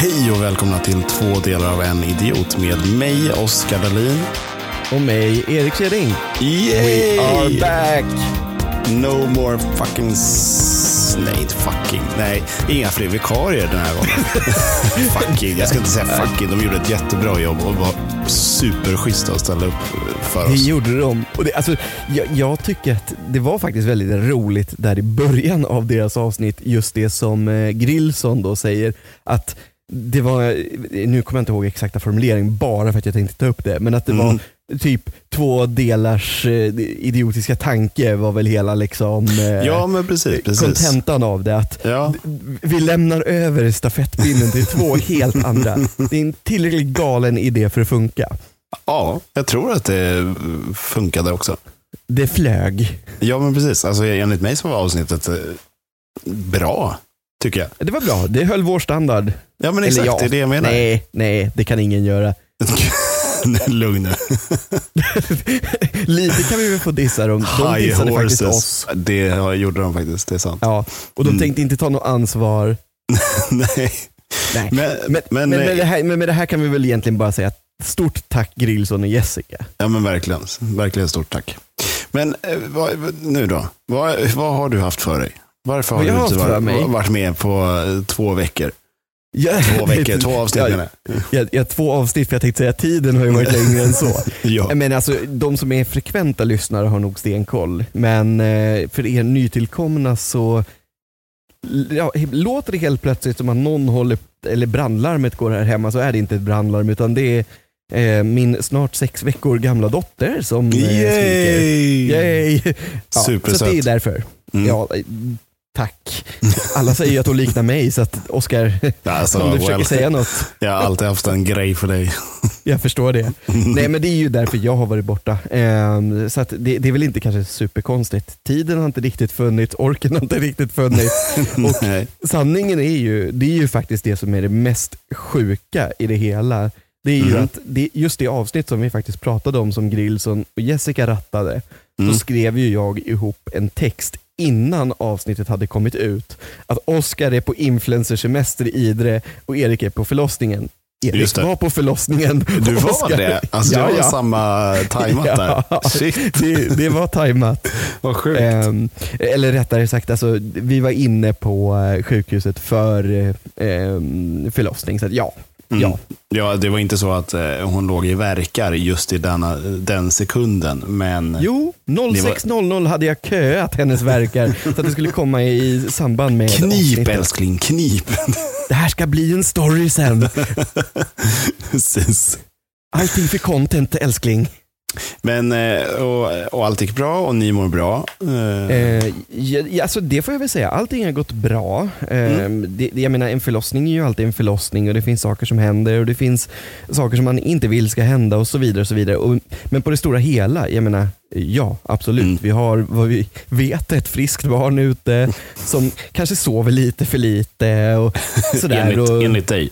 Hej och välkomna till två delar av en idiot med mig, Oskar Dahlin. Och mig, Erik Kjeding. Yay! We are back! No more fucking... Nej, inte fucking. Nej, inga fler vikarier den här gången. fucking. Jag ska inte säga fucking. De gjorde ett jättebra jobb och var superschyssta att ställa upp för Det oss. gjorde de. Och det, alltså, jag, jag tycker att det var faktiskt väldigt roligt där i början av deras avsnitt, just det som eh, Grillson då säger att det var, nu kommer jag inte ihåg exakta formulering bara för att jag tänkte ta upp det, men att det Mm. var typ två delars eh, idiotiska tanke var väl hela liksom eh, Ja, men precis. precis. kontentan av det. Att Ja, vi lämnar över stafettpinnen till två helt andra. Det är en tillräckligt galen idé för att funka. ja, jag tror att det funkade också. Det flög. Ja, men precis. Alltså, enligt mig så var avsnittet eh, bra, tycker jag. Det var bra, det höll vår standard. Ja, men Eller exakt. ja, Det är det jag menar. Nej, nej, det kan ingen göra. Lugn nu. Lite kan vi väl få dissa dem. De High dissade faktiskt horses. oss. Det gjorde de faktiskt, det är sant. Ja, och de Mm. tänkte inte ta något ansvar. Nej. Nej. Men, Men, men, men, eh, med det här, men med det här kan vi väl egentligen bara säga stort tack Grillson och Jessica. ja, men verkligen. Verkligen stort tack. Men eh, vad, nu då? Vad, vad har du haft för dig? Varför har jag du har inte varit, varit med på eh, två veckor? Ja, Två veckor, två avsnitt Ja, jag, jag, två avsnitt, för jag tänkte säga tiden har ju varit längre än så. Ja. Men alltså, de som är frekventa lyssnare har nog stenkoll. Men eh, för er nytillkomna så ja, låter det helt plötsligt som att någon håller, eller brandlarmet går här hemma, så är det inte ett brandlarm utan det är eh, min snart sex veckor gamla dotter som eh, skriker. Yay! Yay! Ja, så det är därför. Mm. Ja, tack. Alla säger ju att hon liknar mig så att Oskar, Alltså, om du försöker well, säga något, Jag har alltid haft en grej för dig. jag förstår det. Nej men det är ju därför jag har varit borta. Ehm, så att det, det är väl inte kanske superkonstigt. Tiden har inte riktigt funnits, orken har inte riktigt funnits. Och sanningen är ju, det är ju faktiskt det som är det mest sjuka i det hela. Det är ju Mhm. att det, just det avsnitt som vi faktiskt pratade om som Grillson och Jessica rattade, Mm. så skrev ju jag ihop en text innan avsnittet hade kommit ut. Att Oskar är på influencersemester i Idre och Erik är på förlossningen. Erik var på förlossningen. Du var Oskar- det? Alltså, Ja, det var ja. samma tajmat där. Ja, det, det var tajmat. vad sjukt. Ehm, eller rättare sagt, alltså, vi var inne på eh, sjukhuset för eh, ehm, förlossning. Så att, ja, Mm. ja. Ja, det var inte så att eh, hon låg i verkar just i denna, den sekunden, men Jo, 06.00 hade jag köat hennes verkar så att det skulle komma i samband med knip avsnittet. älskling, knip. Det här ska bli en story sen. Precis. Allting för content älskling. Men, eh, och, och allt gick bra och ni mår bra. Eh, Eh, ja, alltså det får jag väl säga, allting har gått bra. Eh, det, det- jag menar en förlossning är ju alltid en förlossning och det finns saker som händer och det finns saker som man inte vill ska hända och så vidare. Och så vidare. Och, men på det stora hela, jag menar ja absolut. Mm. Vi har vad vi vet ett friskt barn ute som kanske sover lite för lite och sådär. enligt, och, enligt dig.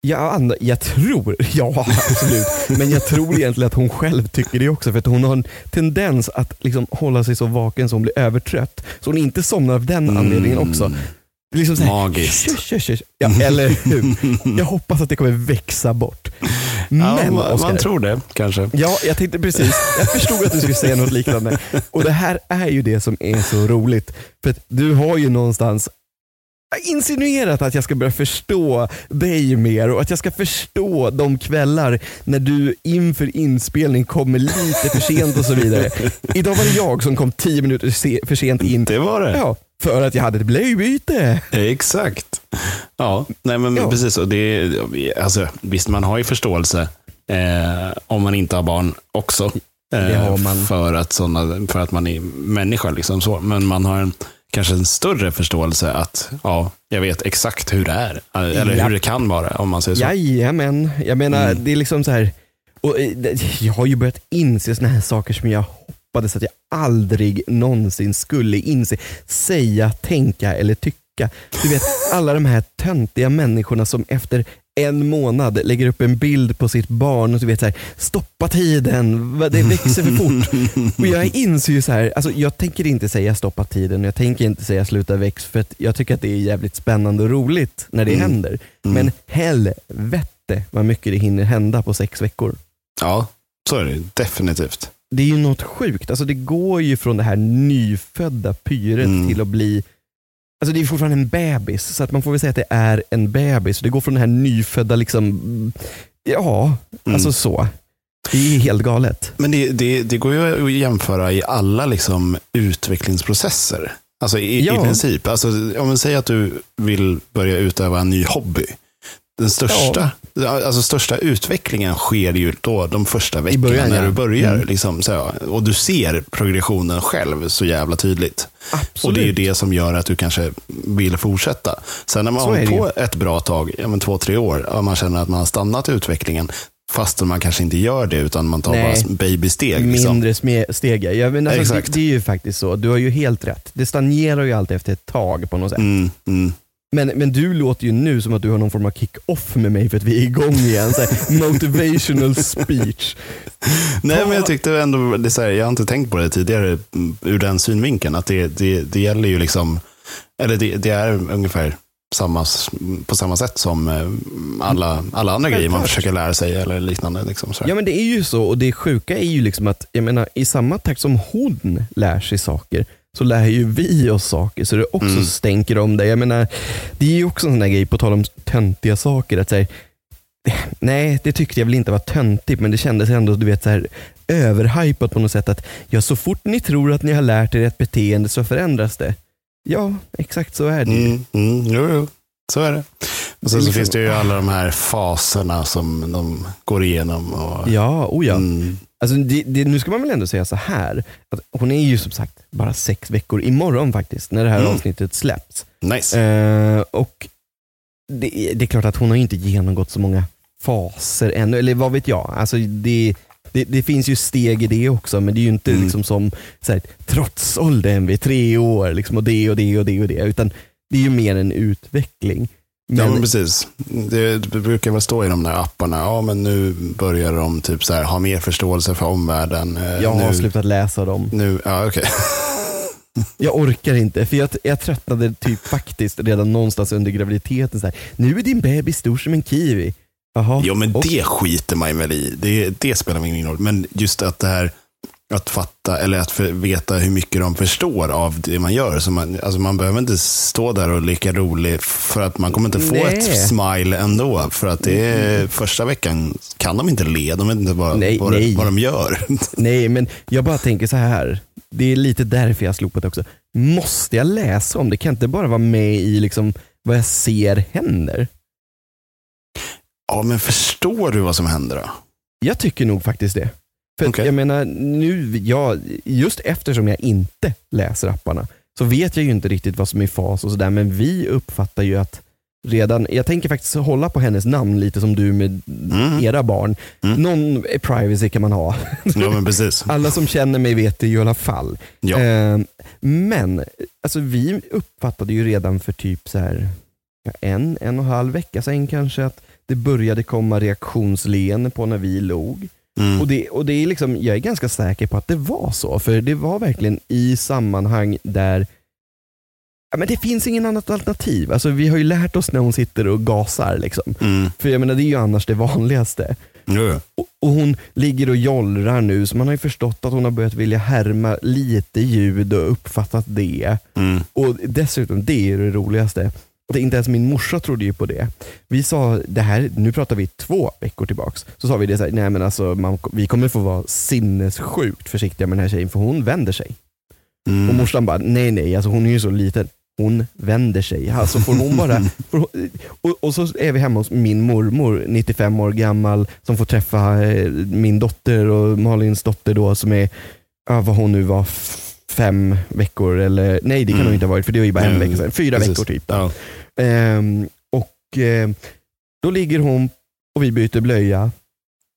Ja, and- jag tror, ja absolut. Men jag tror egentligen att hon själv tycker det också. För att hon har en tendens att liksom hålla sig så vaken så hon blir övertrött. Så hon inte somnar av den anledningen också. Liksom så här, Magiskt. "Tjus, tjus, tjus." Ja, eller hur? Jag hoppas att det kommer växa bort. Men ja, man, Oskar, man tror det kanske. Ja, jag tänkte precis. Jag förstod att du skulle säga något liknande. Och det här är ju det som är så roligt. För att du har ju någonstans insinuerat att jag ska börja förstå dig mer och att jag ska förstå de kvällar när du inför inspelning kommer lite för sent och så vidare. Idag var det jag som kom tio minuter se- för sent in. Det var det. Ja, för att jag hade ett blöjbyte. Exakt. Ja, nej men Ja. precis. Och det, alltså, visst, man har ju förståelse eh, om man inte har barn också. Eh. För, att såna, för att man är människa. Liksom så. Men man har en, kanske en större förståelse att ja, jag vet exakt hur det är. Eller Ja. hur det kan vara om man säger så. Jajamän, jag menar Mm. det är liksom så här. Och eh, jag har ju börjat inse såna här saker som jag hoppades att jag aldrig någonsin skulle inse. Säga, tänka eller tycka. Du vet alla de här töntiga människorna som efter en månad lägger upp en bild på sitt barn och du vet så här, stoppa tiden, det växer för fort. och jag inser ju så här, alltså jag tänker inte säga stoppa tiden, jag tänker inte säga sluta väx för att jag tycker att det är jävligt spännande och roligt när det Mm. händer. Men helvete vad mycket det hinner hända på sex veckor. Ja, så är det definitivt. Det är ju något sjukt, alltså det går ju från det här nyfödda pyret Mm. till att bli Alltså det är fortfarande en bebis, så att man får väl säga att det är en bebis. Det går från det här nyfödda, liksom, ja, Mm. alltså så. Det är helt galet. Men det, det, det går ju att jämföra i alla liksom utvecklingsprocesser. Alltså i, Ja. i princip. Alltså, om man säger att du vill börja utöva en ny hobby. Den största, alltså största utvecklingen sker ju då de första veckorna början, när ja. du börjar. Mm. Liksom, så, och du ser progressionen själv så jävla tydligt. Absolut. Och det är ju det som gör att du kanske vill fortsätta. Sen när man har det på ett bra tag, ja, men två, tre år, och man känner att man har stannat utvecklingen, fastän man kanske inte gör det, utan man tar Nej. bara babysteg. Liksom. Mindre steg. Ja, men alltså, det, Exakt. det är ju faktiskt så. Du har ju helt rätt. Det stagnerar ju alltid efter ett tag på något sätt. Mm, mm. Men, men du låter ju nu som att du har någon form av kick-off med mig för att vi är igång igen. Så här, motivational speech. Nej, men jag tyckte ändå, det så här, jag har inte tänkt på det tidigare ur den synvinkeln, att det, det, det gäller ju liksom, eller det, det är ungefär samma, på samma sätt som eh, alla, alla andra grejer man försöker lära sig eller liknande. Liksom. Ja men det är ju så och det sjuka är ju liksom att jag menar, i samma takt som hon lär sig saker så lär ju vi oss saker så det också Mm. stänker om det. Jag menar, det är ju också en sån där grej, på tal om töntiga saker, att säga, nej det tyckte jag väl inte var töntigt men det kändes ändå du vet så här överhypat på något sätt att ja, så fort ni tror att ni har lärt er ett beteende så förändras det. Ja, exakt så är det ju. Mm, mm, jo, jo, så är det. Och sen så Liksom- finns det ju alla de här faserna som de går igenom. Och, Ja, oh ja. Mm, Alltså det, det, nu ska man väl ändå säga så här, att hon är ju som sagt bara sex veckor imorgon faktiskt, när det här Mm. avsnittet släpps. nice. Eh, och det, det är klart att hon har inte genomgått så många faser ännu, eller vad vet jag. Alltså det, det, det finns ju steg i det också, men det är ju inte Mm. liksom som så här, trotsåldern vid tre år, liksom, och det och det och det och det, utan det är ju mer en utveckling. Ja, Men, precis. Det brukar väl stå i de där apparna, ja men nu börjar de typ så här, ha mer förståelse för omvärlden. Eh, jag har nu, slutat läsa dem. Nu, ja, okej. Jag orkar inte, för jag, jag tröttnade typ faktiskt redan någonstans under graviditeten. Så här, nu är din bebis stor som en kiwi. Jaha. Jo, men och- det skiter man väl i. Det, det spelar ingen roll. Men just att det här, att fatta, eller att för, veta hur mycket de förstår av det man gör. Så man, alltså man behöver inte stå där och leka rolig, för att man kommer inte få Nej. ett smile ändå. För att det är, första veckan kan de inte le, de vet inte vad, Nej, vad, nej. vad de gör. Nej, men jag bara tänker så här. Det är lite därför jag har slopat också. Måste jag läsa om det? Kan inte bara vara med i liksom vad jag ser händer? Ja, men förstår du vad som händer då? Jag tycker nog faktiskt det. För Okej. jag menar, nu, jag, just eftersom jag inte läser apparna så vet jag ju inte riktigt vad som är fas och sådär, men vi uppfattar ju att redan, jag tänker faktiskt hålla på hennes namn lite som du med Mm. era barn. Mm. Någon privacy kan man ha. Ja, men precis. Alla som känner mig vet det ju i alla fall. Ja. Eh, men alltså, vi uppfattade ju redan för typ så här, en, en och en halv vecka sedan kanske att det började komma reaktionsleenden på när vi log. Mm. Och, det, och det är liksom, jag är ganska säker på att det var så, för det var verkligen i sammanhang där ja, men det finns ingen annat alternativ. Alltså, vi har ju lärt oss när hon sitter och gasar. Liksom. Mm. För jag menar, det är ju annars det vanligaste. Jo. Och, och hon ligger och jollrar nu, så man har ju förstått att hon har börjat vilja härma lite ljud och uppfattat det. Mm. Och dessutom, det är det roligaste. Det, inte ens min morsa trodde ju på det. Vi sa, det här, nu pratar vi två veckor tillbaks, så sa vi det så här, nej men alltså man, vi kommer få vara sinnessjukt försiktiga med den här tjejen för hon vänder sig. Och Mm. morsan bara, nej nej, alltså hon är ju så liten. Hon vänder sig. Alltså får hon bara... Får hon, och, och så är vi hemma hos min mormor, 95 år gammal, som får träffa eh, min dotter och Malins dotter då som är, ja, vad hon nu var, fem veckor eller nej det kan Mm. hon inte ha varit för det var ju bara en Mm, vecka sedan. Fyra Precis. veckor typ. Ja. Ehm, och eh, Då ligger hon och vi byter blöja.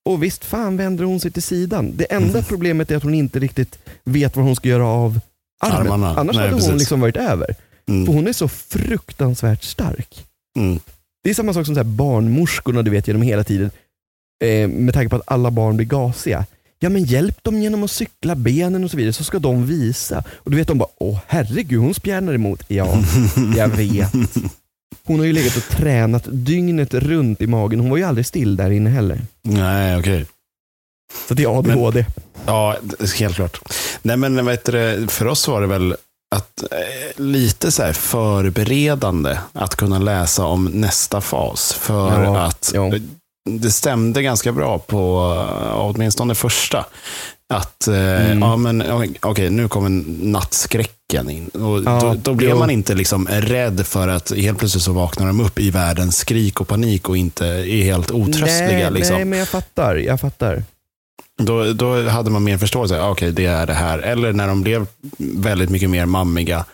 Och visst fan vänder hon sig till sidan. Det enda Mm. problemet är att hon inte riktigt vet vad hon ska göra av armen. Armarna. Annars Nej, hade hon precis. liksom varit över. För Mm. hon är så fruktansvärt stark. Mm. Det är samma sak som så här barnmorskorna du vet genom hela tiden. Eh, med tanke på att alla barn blir gasiga. Ja men hjälp dem genom att cykla benen och så vidare så ska de visa. Och du vet de bara, åh herregud hon spjärnar emot. Ja, jag vet. Hon har ju legat och tränat dygnet runt i magen. Hon var ju aldrig still där inne heller. Nej, okej. Så det är ADHD. Ja, det- helt klart. Nej, men heter det, för oss var det väl att, eh, lite så här förberedande att kunna läsa om nästa fas. För Ja, att ja. Det stämde ganska bra på eh, åtminstone första. Att, eh, Mm. ja men okej, okej, nu kommer nattskräcken in. Och Ja, då, då blev man inte liksom rädd för att helt plötsligt så vaknar de upp i världens skrik och panik och inte är helt otröstliga. nej, liksom. nej men jag fattar. Jag fattar. Då, då hade man mer förståelse. Okej, det är det här. Eller när de blev väldigt mycket mer mammiga.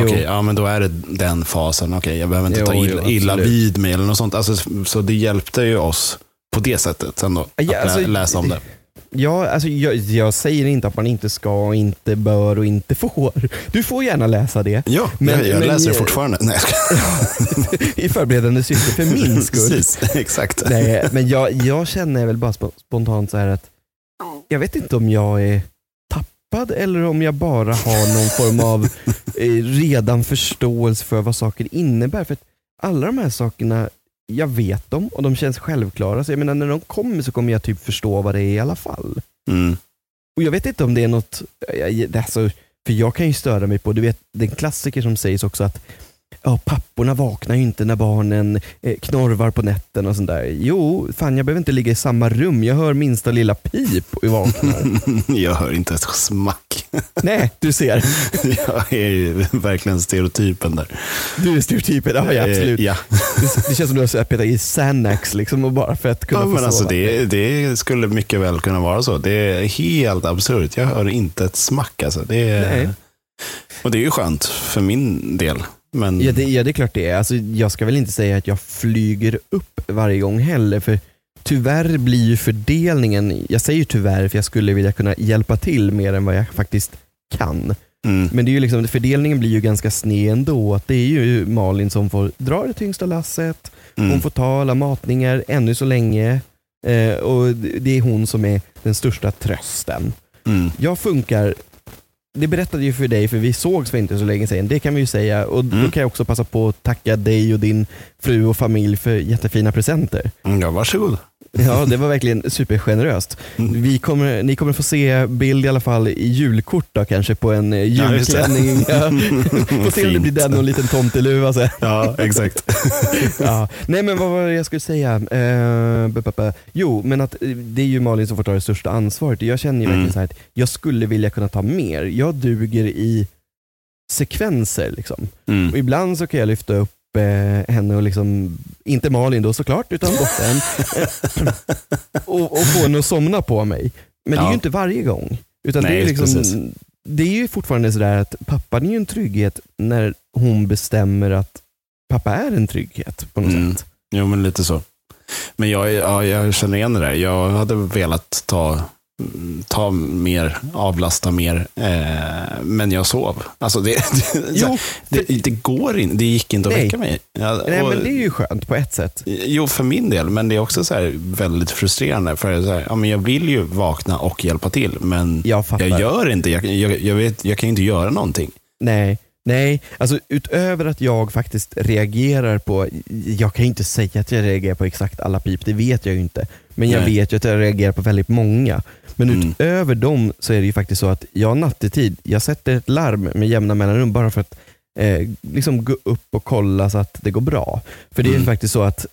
Jo. Okej, ja men då är det den fasen. Okej, jag behöver inte Jo, ta jo, illa, illa absolut. vid mig eller något sånt. Alltså, så det hjälpte ju oss på det sättet ändå. Att Ja, lä- alltså, läsa om det. Ja, alltså, jag, jag säger inte att man inte ska, inte bör och inte får. Du får gärna läsa det Ja, Men- jag, jag men- läser det fortfarande. Nej, i förberedande syfte för min skull. Precis, exakt. Nej, men jag, jag känner väl bara sp- spontant så här att jag vet inte om jag är tappad eller om jag bara har någon form av eh, redan förståelse för vad saker innebär. För att alla de här sakerna, jag vet dem och de känns självklara. Så jag menar när de kommer så kommer jag typ förstå vad det är i alla fall. Mm. Och jag vet inte om det är något, är alltså, för jag kan ju störa mig på, du vet den klassiker som sägs också att ja, papporna vaknar ju inte när barnen eh, knorvar på nätten och sånt där. Jo, fan jag behöver inte ligga i samma rum, jag hör minsta lilla pip och vaknar. Jag hör inte ett smack. Nej, du ser. Jag är ju verkligen stereotypen där. Du är stereotypen, ja, ja absolut. Eh, Ja, Det, det känns som du har petat i Xanax liksom och bara för att kunna ja få men sova. alltså det, det skulle mycket väl kunna vara så. Det är helt absurt. Jag hör inte ett smack alltså. Det är, Nej. och det är ju skönt för min del. Men Ja det, ja, det är klart det är. Alltså, jag ska väl inte säga att jag flyger upp varje gång heller, för tyvärr blir ju fördelningen, jag säger tyvärr för jag skulle vilja kunna hjälpa till mer än vad jag faktiskt kan. mm, Men det är ju liksom, fördelningen blir ju ganska sned ändå. Att det är ju Malin som får dra det tyngsta lasset, mm, hon får ta alla matningar ännu så länge eh, och det är hon som är den största trösten. mm, Jag funkar, det berättade ju för dig för vi sågs för inte så länge sedan, det kan vi ju säga. Och Mm. då kan jag också passa på att tacka dig och din fru och familj för jättefina presenter. mm, ja, varsågod. Ja, det var verkligen supergeneröst. Vi kommer, ni kommer få se bild i alla fall i julkort då, kanske på en eh, julklänning. Ja. Får se om det blir den och en liten tomteluva sen. Ja, exakt. Ja. Nej men vad var det jag skulle säga? Eh, jo, men att eh, det är ju Malin som får ta det största ansvaret. Jag känner ju Mm. verkligen så att jag skulle vilja kunna ta mer. Jag duger i sekvenser. Liksom. Och Mm. ibland så kan jag lyfta upp eh, henne och liksom, inte Malin då såklart, utan dottern. eh, och, och få henne att somna på mig. Men det är Ja. ju inte varje gång. Utan det, Nej, är liksom, precis. det är ju fortfarande sådär att pappan är ju en trygghet när hon bestämmer att pappa är en trygghet på något Mm. sätt. Jo, men lite så. Men jag, ja, jag känner igen det där. Jag hade velat ta, ta mer, avlasta mer, eh, men jag sov. Alltså det, det, Jo, det, det går inte, det gick inte att Nej. väcka mig. Ja, nej, och- men det är ju skönt på ett sätt. Jo, för min del, men det är också så väldigt frustrerande. För så här, ja, men jag vill ju vakna och hjälpa till, men Jag jag gör inte. Jag, jag, jag, vet, jag kan inte göra någonting. Nej, nej. Alltså utöver att jag faktiskt reagerar på, jag kan inte säga att jag reagerar på exakt alla pip, det vet jag ju inte. Men jag Nej. vet ju att jag reagerar på väldigt många. Men Mm. utöver dem så är det ju faktiskt så att jag nattetid, jag sätter ett larm med jämna mellanrum bara för att eh, liksom gå upp och kolla så att det går bra. För det är ju Mm. faktiskt så att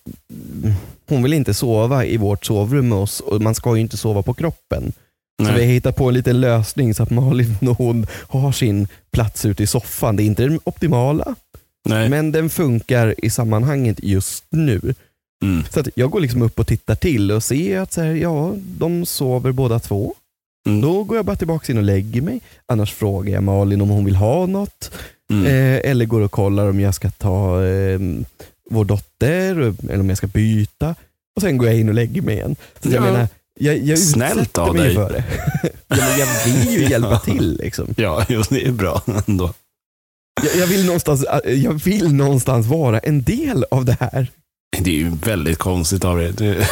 hon vill inte sova i vårt sovrum med oss och man ska ju inte sova på kroppen. Så Nej. vi har hittat på en liten lösning så att Malin och hon har sin plats ute i soffan. Det är inte den optimala, Nej. men den funkar i sammanhanget just nu. Mm. Så att jag går liksom upp och tittar till och ser att så här, ja, de sover båda två. Mm. Då går jag bara tillbaka in och lägger mig. Annars frågar jag Malin om hon vill ha något. Mm. Eh, eller går och kollar om jag ska ta eh, vår dotter, eller om jag ska byta. Och sen går jag in och lägger mig igen. Så att jag Ja. menar, jag, jag Snällt av mig dig. för det. ja, men jag vill ju hjälpa till. Liksom. Ja, jo, det är bra ändå. Jag, jag, vill någonstans, jag vill någonstans vara en del av det här. Det är ju väldigt konstigt av. Det...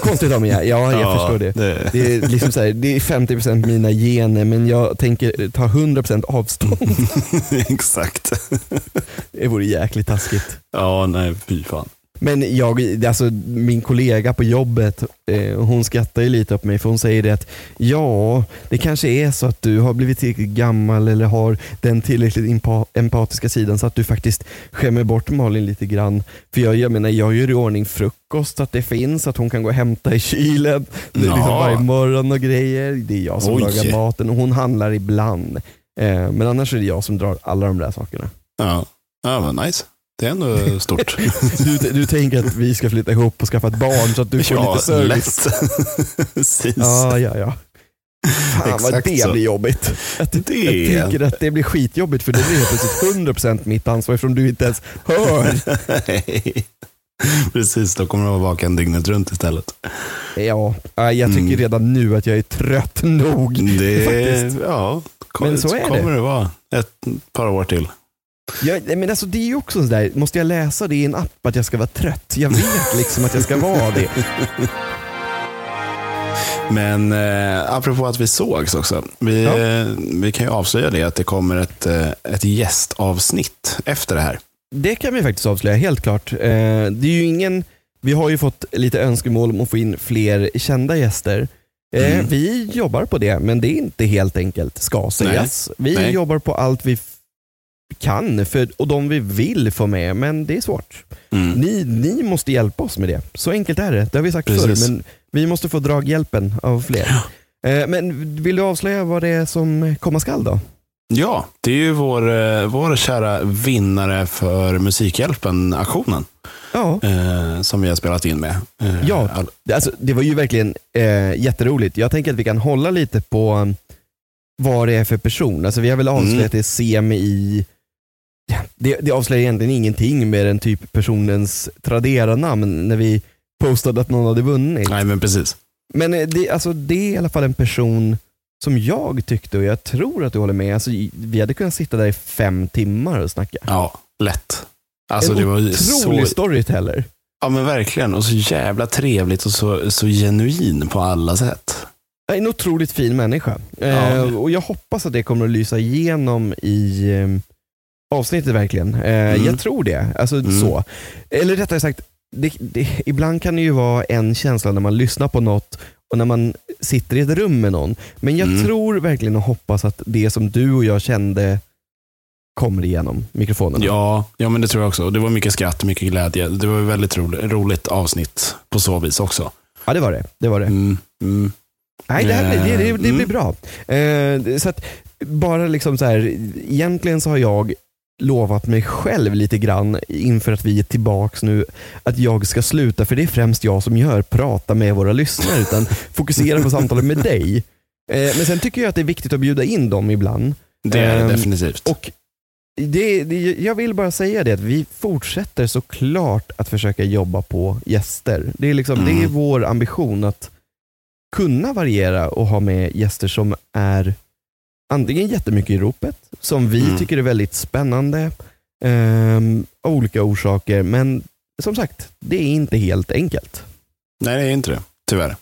Konstigt av mig, ja. ja jag Ja, förstår det. det- Det är, liksom så här, det är 50% mina gener men jag tänker ta 100% avstånd. Exakt. Det vore jäkligt taskigt. Ja, nej fy fan. Men jag, alltså min kollega på jobbet, eh, hon skrattar ju lite åt mig för hon säger det att ja, det kanske är så att du har blivit tillräckligt gammal eller har den tillräckligt empa- empatiska sidan så att du faktiskt skämmer bort Malin lite grann. För jag, jag menar, jag gör i ordning frukost att det finns, att hon kan gå och hämta i kylen det är liksom varje morgon och grejer. Det är jag som Oj. lagar maten och hon handlar ibland. Eh, men annars är det jag som drar alla de där sakerna. Ja, ja vad nice. Det är ändå stort. Du, du tänker att vi ska flytta ihop och skaffa ett barn så att du får ja, lite service? lätt. Precis. Ja, ja, ja. Fan vad Exakt det så. blir jobbigt. Jag, Det- jag tycker att det blir skitjobbigt för det blir helt plötsligt 100% mitt ansvar eftersom du inte ens hör. Precis, då kommer du vara vaken dygnet runt istället. Ja, ja, jag tycker Mm. redan nu att jag är trött nog. Det, Faktiskt. ja, kom, Men så är det. kommer det vara. Ett par år till. Jag, men alltså, det är ju också sådär, måste jag läsa det i en app att jag ska vara trött? Jag vet liksom att jag ska vara det. Men eh, apropå att vi sågs också. Vi, Ja. eh, vi kan ju avslöja det att det kommer ett, eh, ett gästavsnitt efter det här. Det kan vi faktiskt avslöja, helt klart. Eh, det är ju ingen, vi har ju fått lite önskemål om att få in fler kända gäster. Eh, Mm. Vi jobbar på det, men det är inte helt enkelt, ska sägas. Vi Nej. jobbar på allt vi kan för, och de vi vill få med, men det är svårt. Mm. Ni, ni måste hjälpa oss med det. Så enkelt är det. Det har vi sagt Precis. förr, men vi måste få draghjälpen av fler. Eh, Men vill du avslöja vad det är som komma skall då? Ja, det är ju vår, eh, vår kära vinnare för Musikhjälpen-aktionen. Ja, Eh, som vi har spelat in med. Eh, Ja. Alltså, det var ju verkligen eh, jätteroligt. Jag tänker att vi kan hålla lite på um, vad det är för person. Alltså, vi har väl avslöjat Mm. det semi... Ja, det, det avslöjar egentligen ingenting med den typ personens Tradera-namn när vi postade att någon hade vunnit. Nej, men precis. Men eh, det, alltså, det är i alla fall en person som jag tyckte, och jag tror att du håller med, alltså, vi hade kunnat sitta där i fem timmar och snacka. Ja, lätt. Alltså, en det var otrolig så, storyteller. ja, men verkligen. Och så jävla trevligt och så, så genuin på alla sätt. En otroligt fin människa. Ja. Eh, och Jag hoppas att det kommer att lysa igenom i eh, avsnittet verkligen. Eh, Mm. Jag tror det. Alltså, Mm. så. Eller rättare sagt, det, det, ibland kan det ju vara en känsla när man lyssnar på något och när man sitter i ett rum med någon. Men jag Mm. tror verkligen och hoppas att det som du och jag kände kommer igenom mikrofonen. Ja, ja, men det tror jag också. Det var mycket skratt, mycket glädje. Det var ett väldigt roligt, roligt avsnitt på så vis också. ja, det var det. det, var det. Mm, mm. Nej, det, här blir, det, det, det blir Mm. bra. Eh, så att, bara liksom så här, egentligen så har jag lovat mig själv lite grann inför att vi är tillbaks nu, att jag ska sluta, för det är främst jag som gör, prata med våra lyssnare, utan fokusera på samtalet med dig. Eh, men sen tycker jag att det är viktigt att bjuda in dem ibland. Det är det Ehm, definitivt. Och det, det, jag vill bara säga det att vi fortsätter såklart att försöka jobba på gäster. Det är, liksom, det är Mm. vår ambition att kunna variera och ha med gäster som är antingen jättemycket i ropet, som vi Mm. tycker är väldigt spännande ehm, av olika orsaker. Men som sagt, det är inte helt enkelt. Nej, det är inte det. Tyvärr.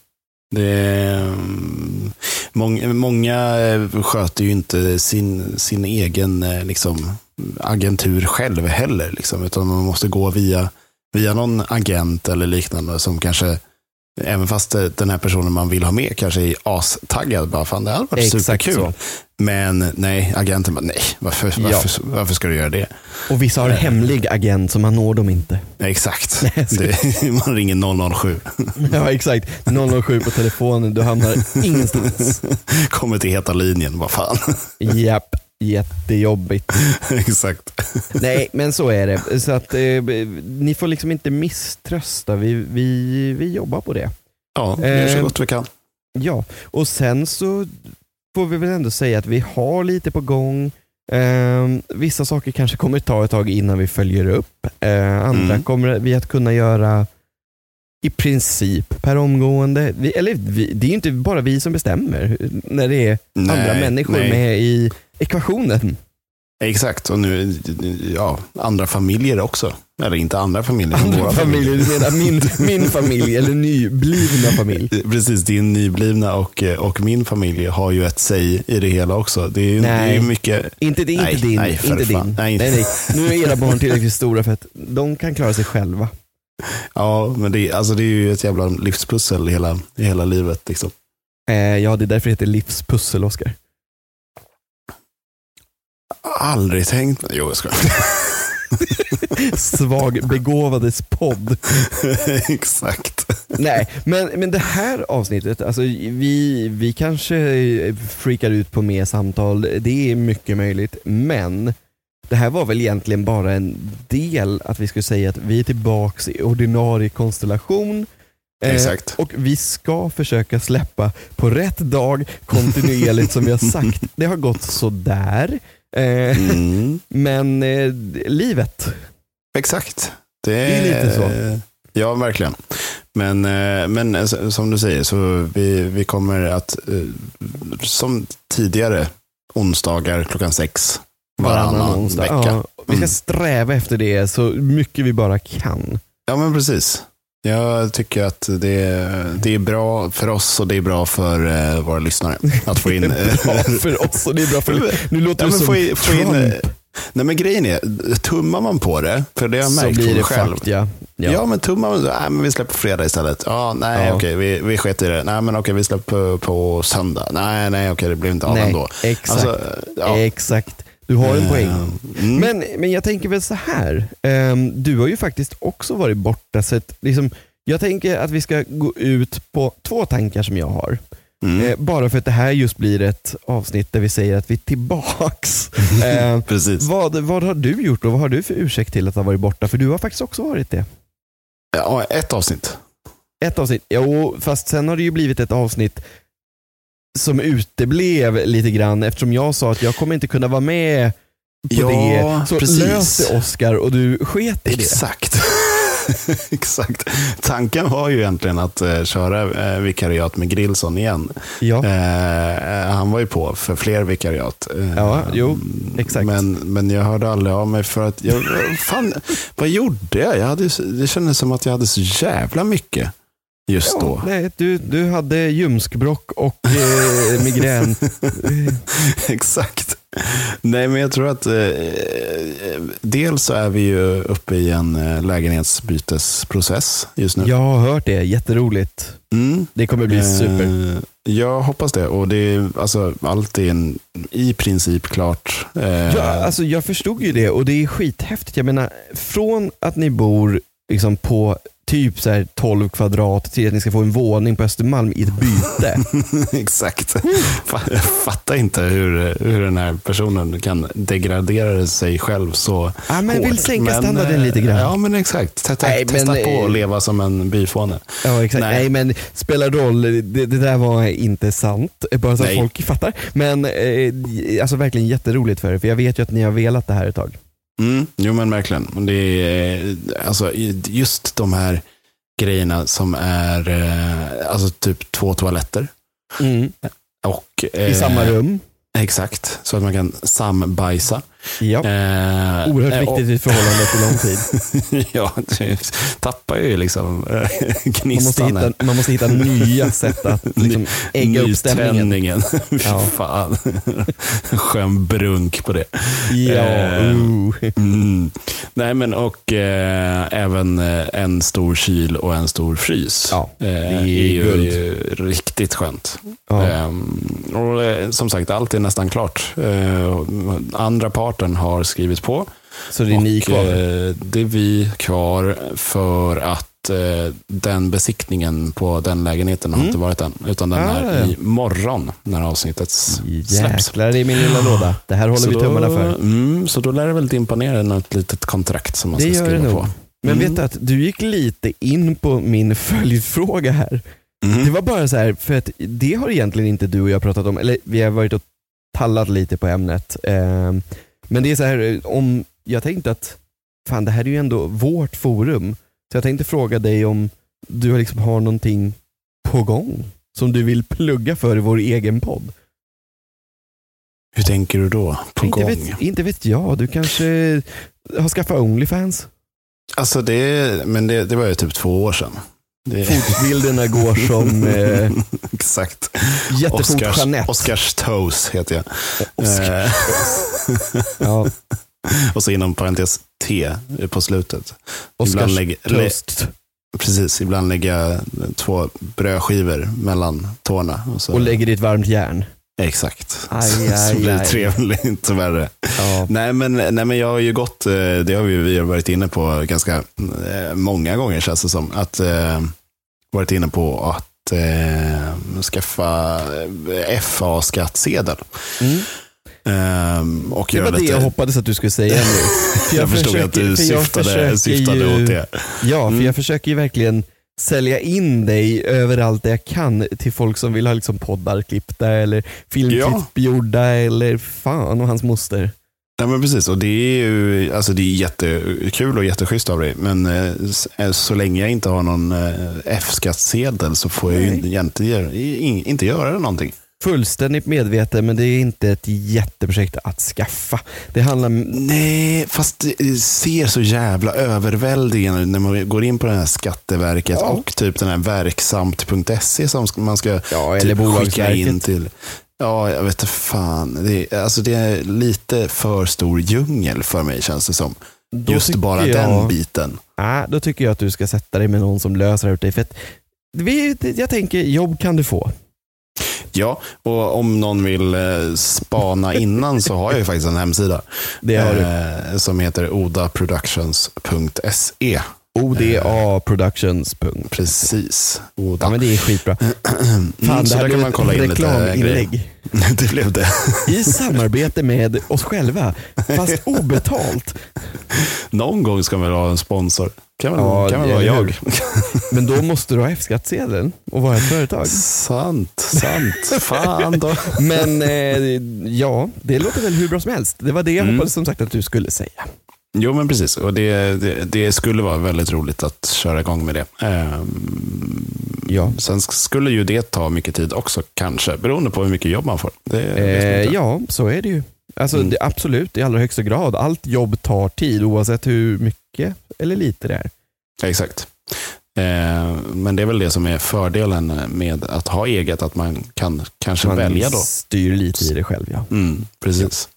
Det är, mm, många, många eh, sköter ju inte sin, sin egen eh, liksom, agentur själv heller. Liksom, utan man måste gå via, via någon agent eller liknande som kanske, även fast eh, den här personen man vill ha med kanske är astaggad. Bara, fan, det hade varit Exakt superkul. så. Men nej, agenten bara, nej, varför, Ja. varför, varför ska du göra det? Och vissa har hemlig agent så man når dem inte. Exakt. Nej, det, man ringer 007. Ja exakt, 007 på telefonen, du hamnar ingenstans. Kommer till heta linjen, vad fan. Japp, jättejobbigt. exakt. Nej, men så är det. Så att, eh, ni får liksom inte misströsta. Vi, vi, vi jobbar på det. Ja, vi gör så Eh, gott vi kan. Ja, och sen så får vi väl ändå säga att vi har lite på gång. Eh, vissa saker kanske kommer ta ett tag innan vi följer upp. Eh, andra Mm. kommer vi att kunna göra i princip per omgående. Vi, eller vi, det är ju inte bara vi som bestämmer när det är andra Nej, människor nej. med i ekvationen. Exakt, och nu, ja, andra familjer också. Eller inte andra familjer. Andra våra familjer, menar min, min familj eller nyblivna familj? Precis, din nyblivna och, och min familj har ju ett säg i det hela också. Det är ju, det är Nej. mycket... Inte, det Nej, inte din. nej, inte fan. din. Nej. Nej, nej. Nu är era barn tillräckligt stora för att de kan klara sig själva. Ja, men det, alltså det är ju ett jävla livspussel i hela, hela livet. Liksom. Eh, ja, det är därför det heter livspussel, Oskar. Aldrig tänkt... Jo, jag ska. Svag begåvades podd. Exakt. Nej, men, men det här avsnittet, alltså vi, vi kanske freakar ut på mer samtal, det är mycket möjligt, men det här var väl egentligen bara en del att vi skulle säga att vi är tillbaks i ordinarie konstellation Eh, och vi ska försöka släppa på rätt dag kontinuerligt som vi har sagt. Det har gått sådär. Eh, Mm. men eh, livet, Exakt. Det, Det är lite så. Ja, verkligen. Men, eh, men eh, som du säger, så vi, vi kommer att, som tidigare, onsdagar klockan sex varannan onsdag. vecka. Ja, vi ska Mm. sträva efter det så mycket vi bara kan. Ja, men precis. Jag tycker att det, det är bra för oss och det är bra för eh, våra lyssnare att få in... Bra för oss och det är bra för... Nu låter Ja, du som få in, få in, eh, nej men grejen är, tummar man på det, för det har jag så märkt blir på det själv. fakt ja. Ja. ja. men tummar man, nej, men vi släpper på fredag istället. Ja, nej, Ja. okej, vi, vi sket i det. Nej, men okej, vi släpper på, på söndag. Nej, nej, okej, det blev inte av Nej, ändå. exakt. Alltså, ja. Exakt. Du har en poäng. Mm. Men, men jag tänker väl så här. ehm, du har ju faktiskt också varit borta. Så att, liksom, jag tänker att vi ska gå ut på två tankar som jag har. Mm. Eh, bara för att det här just blir ett avsnitt där vi säger att vi är tillbaks. Eh, Precis. vad, vad har du gjort och vad har du för ursäkt till att ha varit borta? För du har faktiskt också varit det. Ja, ett avsnitt. Ett avsnitt, jo fast sen har det ju blivit ett avsnitt som uteblev lite grann eftersom jag sa att jag kommer inte kunna vara med på Ja, det. Så precis. löste Oskar och du sket i det. Exakt. Exakt. Tanken var ju egentligen att eh, köra eh, vikariat med Grillson igen. Ja. Eh, han var ju på för fler vikariat. Eh, Ja, jo, exakt. Men, men jag hörde aldrig av mig för att, jag, fan, vad gjorde jag? jag hade, det kändes som att jag hade så jävla mycket just Ja, då. nej, du, du hade ljumskbråck och eh, migrän. Exakt. Nej, men jag tror att eh, dels så är vi ju uppe i en eh, lägenhetsbytesprocess just nu. Jag har hört det, jätteroligt. Mm. Det kommer bli super. Eh, Jag hoppas det. Och det är, alltså, allt är en, i princip klart. Eh, Ja, alltså, jag förstod ju det och det är skithäftigt. Jag menar, från att ni bor liksom, på typ så här 12 kvadrat till att ni ska få en våning på Östermalm i ett byte. Exakt. Jag fattar inte hur, hur den här personen kan degradera sig själv så Ja, men vill hårt. sänka Men, standarden eh, lite grann. Ja, men exakt. Testa, Nej, men, testa på eh, att leva som en byfåne. Ja exakt. Nej. Nej. men spelar roll, det, det där var inte sant. Bara så att Nej. folk fattar. Men eh, alltså verkligen jätteroligt för er, för jag vet ju att ni har velat det här ett tag. Mm, jo men verkligen. Det är, alltså, just de här grejerna som är eh, alltså typ två toaletter. Och, I eh, samma rum. Exakt, så att man kan sambajsa. Ja. Eh, Oerhört eh, viktigt i ett förhållande efter lång tid. ja, det tappar ju liksom eh, Man måste, gnistan. hitta, man måste hitta nya sätt att liksom, ägga upp stämningen. Fy Ja. fan. Skön brunk på det. Ja, Eh, uh. Mm. Nej, men och eh, även en stor kyl och en stor frys. Ja, eh, är är ju, guld. ju riktigt skönt. ja. Ehm, och som sagt, allt är nästan klart. Eh, andra parten har skrivit på. Så det är ni och, kvar. eh, det är vi kvar för att eh, den besiktningen på den lägenheten har Mm. inte varit än. Utan den Ah, är ja. imorgon när avsnittet släpps. Jäklar i min lilla låda. Det här håller Så vi tummarna för. Mm, så då lär det väl dimpa ner något litet kontrakt som man Det ska skriva på. Men Mm. vet du att du gick lite in på min följdfråga här. Mm. Det var bara så här, för att det har egentligen inte du och jag pratat om, eller vi har varit och tallat lite på ämnet. Ehm, Men det är så här, om jag tänkte att fan det här är ju ändå vårt forum, så jag tänkte fråga dig om du liksom har någonting på gång som du vill plugga för i vår egen podd. Hur tänker du då? På inte, gång? vet, inte vet jag, du kanske har skaffat Onlyfans? Alltså det, men det, det var ju typ två år sedan. Det, Fotbilderna går som eh, exakt. jättefort Oscars, Jeanette. Oscars toes heter jag. Oscar. Eh, Ja, och så inom parentes T på slutet. Oscars lägger- lä- toast. Precis, ibland lägger jag två brödskivor mellan tårna. Och så, Och lägger i ett varmt järn. exakt. Aj, så aj, blir det trevligt värre. Ja. Nej men, nej men jag har ju gått, eh, det har vi, vi har varit inne på ganska eh, många gånger känns det som. Att varit inne på att eh, skaffa eh, FA-skattsedel. Mm. Ehm, och Det var det lite, jag hoppades att du skulle säga nu. För jag förstod försöker- att du jag syftade, syftade ju- åt det. Ja, för Mm. jag försöker ju verkligen sälja in dig överallt där jag kan till folk som vill ha liksom poddar klippta eller filmklipp Ja. gjorda eller fan och hans moster. Ja, men precis, och det är ju alltså det är jättekul och jätteschysst av dig. Men eh, eh, så länge jag inte har någon eh, F-skattsedel så får jag ju Nej. inte, egentligen göra- i- inte göra någonting. Fullständigt medveten men det är inte ett jätteprojekt att skaffa. Det handlar Nej, fast det ser så jävla överväldigande när man går in på det här Skatteverket Ja. och typ den här verksamt.se som man ska Ja, eller typ skicka in till. Ja, jag vet inte fan. Det är, alltså det är lite för stor djungel för mig känns det som. Då Just bara jag- den biten. Ja, då tycker jag att du ska sätta dig med någon som löser det åt dig. För att vi, jag tänker, jobb kan du få. Ja, och om någon vill eh, spana innan så har jag ju faktiskt en hemsida. Det har du. eh, Som heter odaproductions.se. ODA Productions. punkt. Precis. Oda. Ja men det är skitbra. Mm, Fan, så det här kan man kolla in grejer. reklaminlägg. Det blev det. I samarbete med oss själva, fast obetalt. Någon gång ska man ha en sponsor. Kan väl, Ja, kan väl vara jag. Men då måste du ha F-skattsedeln och vara ett företag. Sant, sant. Fan då. Men eh, ja, det låter väl hur bra som helst. Det var det jag Mm. hoppades som sagt att du skulle säga. Jo, men precis. Och det, det, det skulle vara väldigt roligt att köra igång med det. Ehm, Ja. Sen skulle ju det ta mycket tid också, kanske. Beroende på hur mycket jobb man får. Det man Eh, ja, så är det ju. Alltså, Mm. det, absolut, i allra högsta grad. Allt jobb tar tid oavsett hur mycket eller lite det är. Exakt. Eh, men det är väl det som är fördelen med att ha eget, att man kan kanske Man välja då. styr lite i det själv. Ja. Mm, precis.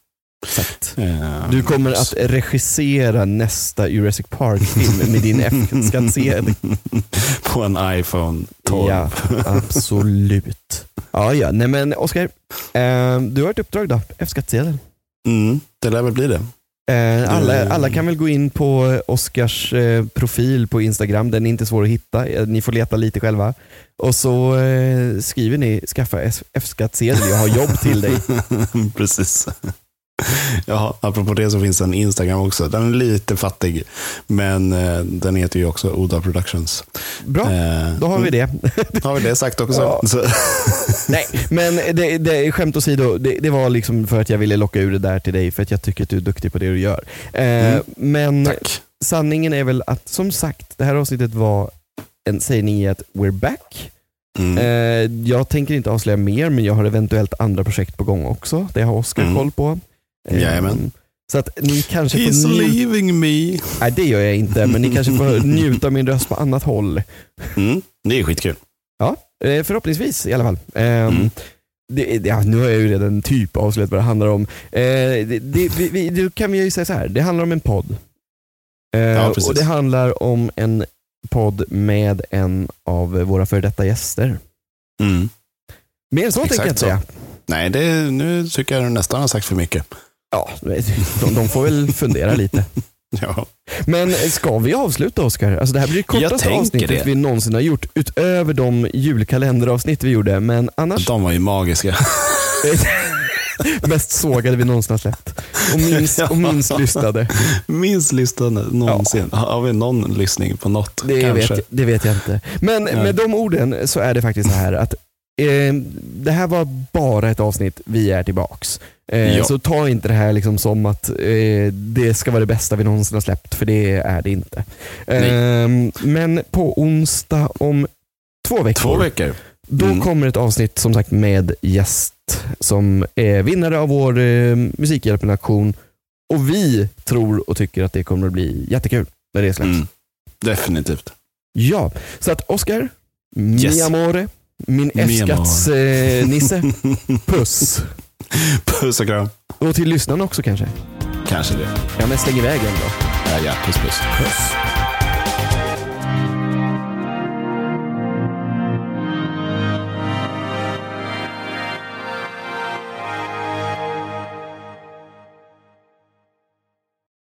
Exakt. Eh, Du kommer att regissera nästa Jurassic Park-film med din F-skattsedel. På en iPhone 12. Ja, absolut. Ja, ja. Nej men Oskar, eh, du har ett uppdrag då. F-skattsedel. Mm, det lär väl bli det. Eh, alla, alla kan väl gå in på Oskars profil på Instagram. Den är inte svår att hitta. Ni får leta lite själva. Och så skriver ni skaffa F-skattsedel, jag har jobb till dig. Precis. Ja, apropå det så finns en Instagram också. Den är lite fattig, men eh, den heter ju också Oda Productions. Bra, Eh, då har vi det. Har vi det sagt också? Ja. Nej, men det, det, skämt åsido, det, det var liksom för att jag ville locka ur det där till dig för att jag tycker att du är duktig på det du gör. Eh, Mm. Men tack. sanningen är väl att som sagt, det här avsnittet var en sägning i att we're back. Mm. Jag tänker inte avslöja mer, men jag har eventuellt andra projekt på gång också. Det har Oskar Mm. koll på. Jajamän. Så att ni kanske He's får leaving me. nej det gör jag inte, men ni kanske får njuta av min röst på annat håll. Mm, det är skitkul. Ja, eh, förhoppningsvis i alla fall. Ehm, Mm. det, det- ja, nu har jag ju redan typ avslöjat vad det handlar om. Eh, det, det, vi, då kan vi ju säga så här, det handlar om en podd. Eh, Ja, och Det handlar om en podd med en av våra före detta gäster. Mm. Mer än så tänker jag inte säga. Nej, det, nu tycker jag nästan har sagt för mycket. Ja, de, de får väl fundera lite. Ja. Men ska vi avsluta Oskar? Alltså det här blir det kortaste avsnittet det. vi någonsin har gjort, utöver de julkalenderavsnitt vi gjorde. Men annars De var ju magiska. mest sågade vi någonsin har släppt. Och minst, och minst lyssnade. Minst lyssnade någonsin. Har vi någon lyssning på något? Det Kanske. vet, det vet jag inte. Men Nej. med de orden så är det faktiskt så här att eh, det här var bara ett avsnitt, vi är tillbaks. Eh, Ja. Så ta inte det här liksom som att eh, det ska vara det bästa vi någonsin har släppt, för det är det inte. Eh, men på onsdag om två veckor, Två veckor. då Mm. kommer ett avsnitt som sagt med gäst som är vinnare av vår eh, Musikhjälpen-aktion och vi tror och tycker att det kommer att bli jättekul när det släpps. Mm. Definitivt. Ja, så att Oscar, Yes. mi amore, min. F-skatts-nisse, puss. Puss och kram. Och till lyssnarna också kanske. Kanske det. Ja men släng iväg en då. Ja, ja. Puss puss. Puss.